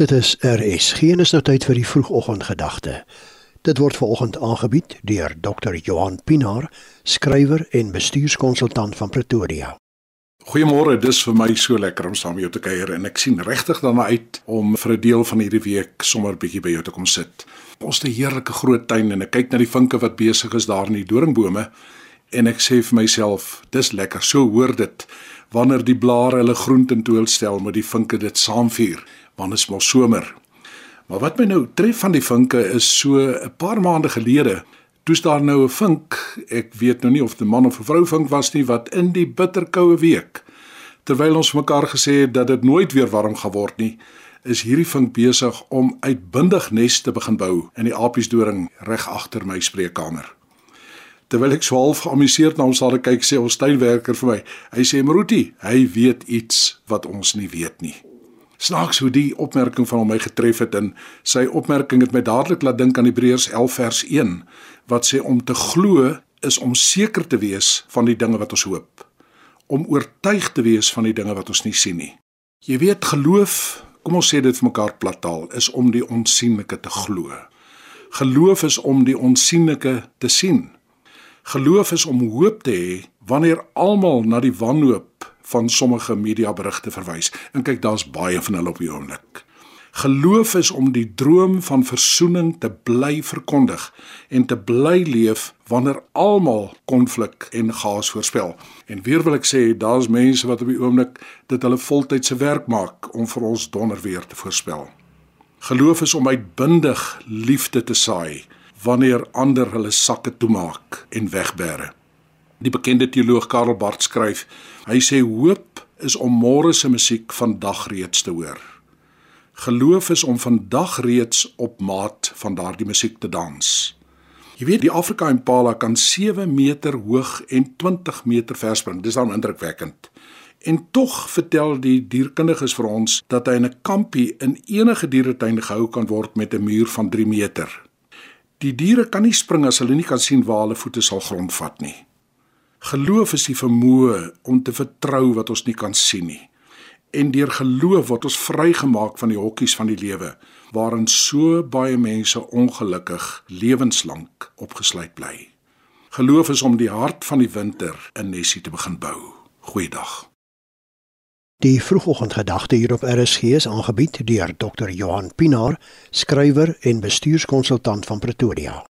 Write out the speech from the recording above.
Dit is RSG en is nou tyd vir die vroegoggendgedagte. Dit word veraloggend aangebied deur Dr. Johan Pinaar, skrywer en bestuurskonsultant van Pretoria. Goeiemôre, dis vir my so lekker om saam met jou te kuier en ek sien regtig daarna uit om vir 'n deel van hierdie week sommer bietjie by jou te kom sit. Ons het 'n heerlike groot tuin en ek kyk na die vinke wat besig is daar in die doringbome en ek sê vir myself, dis lekker, so hoor dit wanneer die blare hulle groente toel stel met die vinke dit saamvier want is mos somer. Maar wat my nou tref van die vinke is so 'n paar maande gelede, toe's daar nou 'n vink, ek weet nou nie of dit 'n man of 'n vrou vink was nie wat in die bitterkoue week terwyl ons mekaar gesê het dat dit nooit weer warm gaan word nie, is hierdie vink besig om uitbundig nes te begin bou in die apiesdoring reg agter my spreekkamer. Terwyl ek swaalf geamuseerd na hom sal kyk, sê ons tuinwerker vir my, hy sê Maruti, hy weet iets wat ons nie weet nie. Snaaks hoe die opmerking van hom my getref het en sy opmerking het my dadelik laat dink aan Hebreërs 11 vers 1 wat sê om te glo is om seker te wees van die dinge wat ons hoop om oortuig te wees van die dinge wat ons nie sien nie. Jy weet geloof, kom ons sê dit vir mekaar plattaal, is om die onsigbare te glo. Geloof is om die onsigbare te sien. Geloof is om hoop te hê wanneer almal na die wanhoop van sommige mediaberigte verwys. En kyk, daar's baie van hulle op die oomblik. Geloof is om die droom van versoening te bly verkondig en te bly leef wanneer almal konflik en gaas voorspel. En weer wil ek sê, daar's mense wat op die oomblik dit hulle voltydse werk maak om vir ons donderweer te voorspel. Geloof is om uitbundig liefde te saai wanneer ander hulle sakke toemaak en wegbêre. Die bekende teoloog Karl Barth skryf: Hy sê hoop is om môre se musiek vandag reeds te hoor. Geloof is om vandag reeds op maat van daardie musiek te dans. Jy weet die Afrika Impala kan 7 meter hoog en 20 meter ver spring. Dis dan indrukwekkend. En tog vertel die dierkundiges vir ons dat hy in 'n kampie in enige dieretuin gehou kan word met 'n muur van 3 meter. Die diere kan nie spring as hulle nie kan sien waar hulle voete sal grondvat nie. Geloof is die vermoë om te vertrou wat ons nie kan sien nie. En deur geloof word ons vrygemaak van die hokkies van die lewe waarin so baie mense ongelukkig lewenslank opgesluit bly. Geloof is om die hart van die winter in Nessie te begin bou. Goeiedag. Die vroegoggendgedagte hier op RSG is aangebied deur Dr. Johan Pinaar, skrywer en bestuurskonsultant van Pretoria.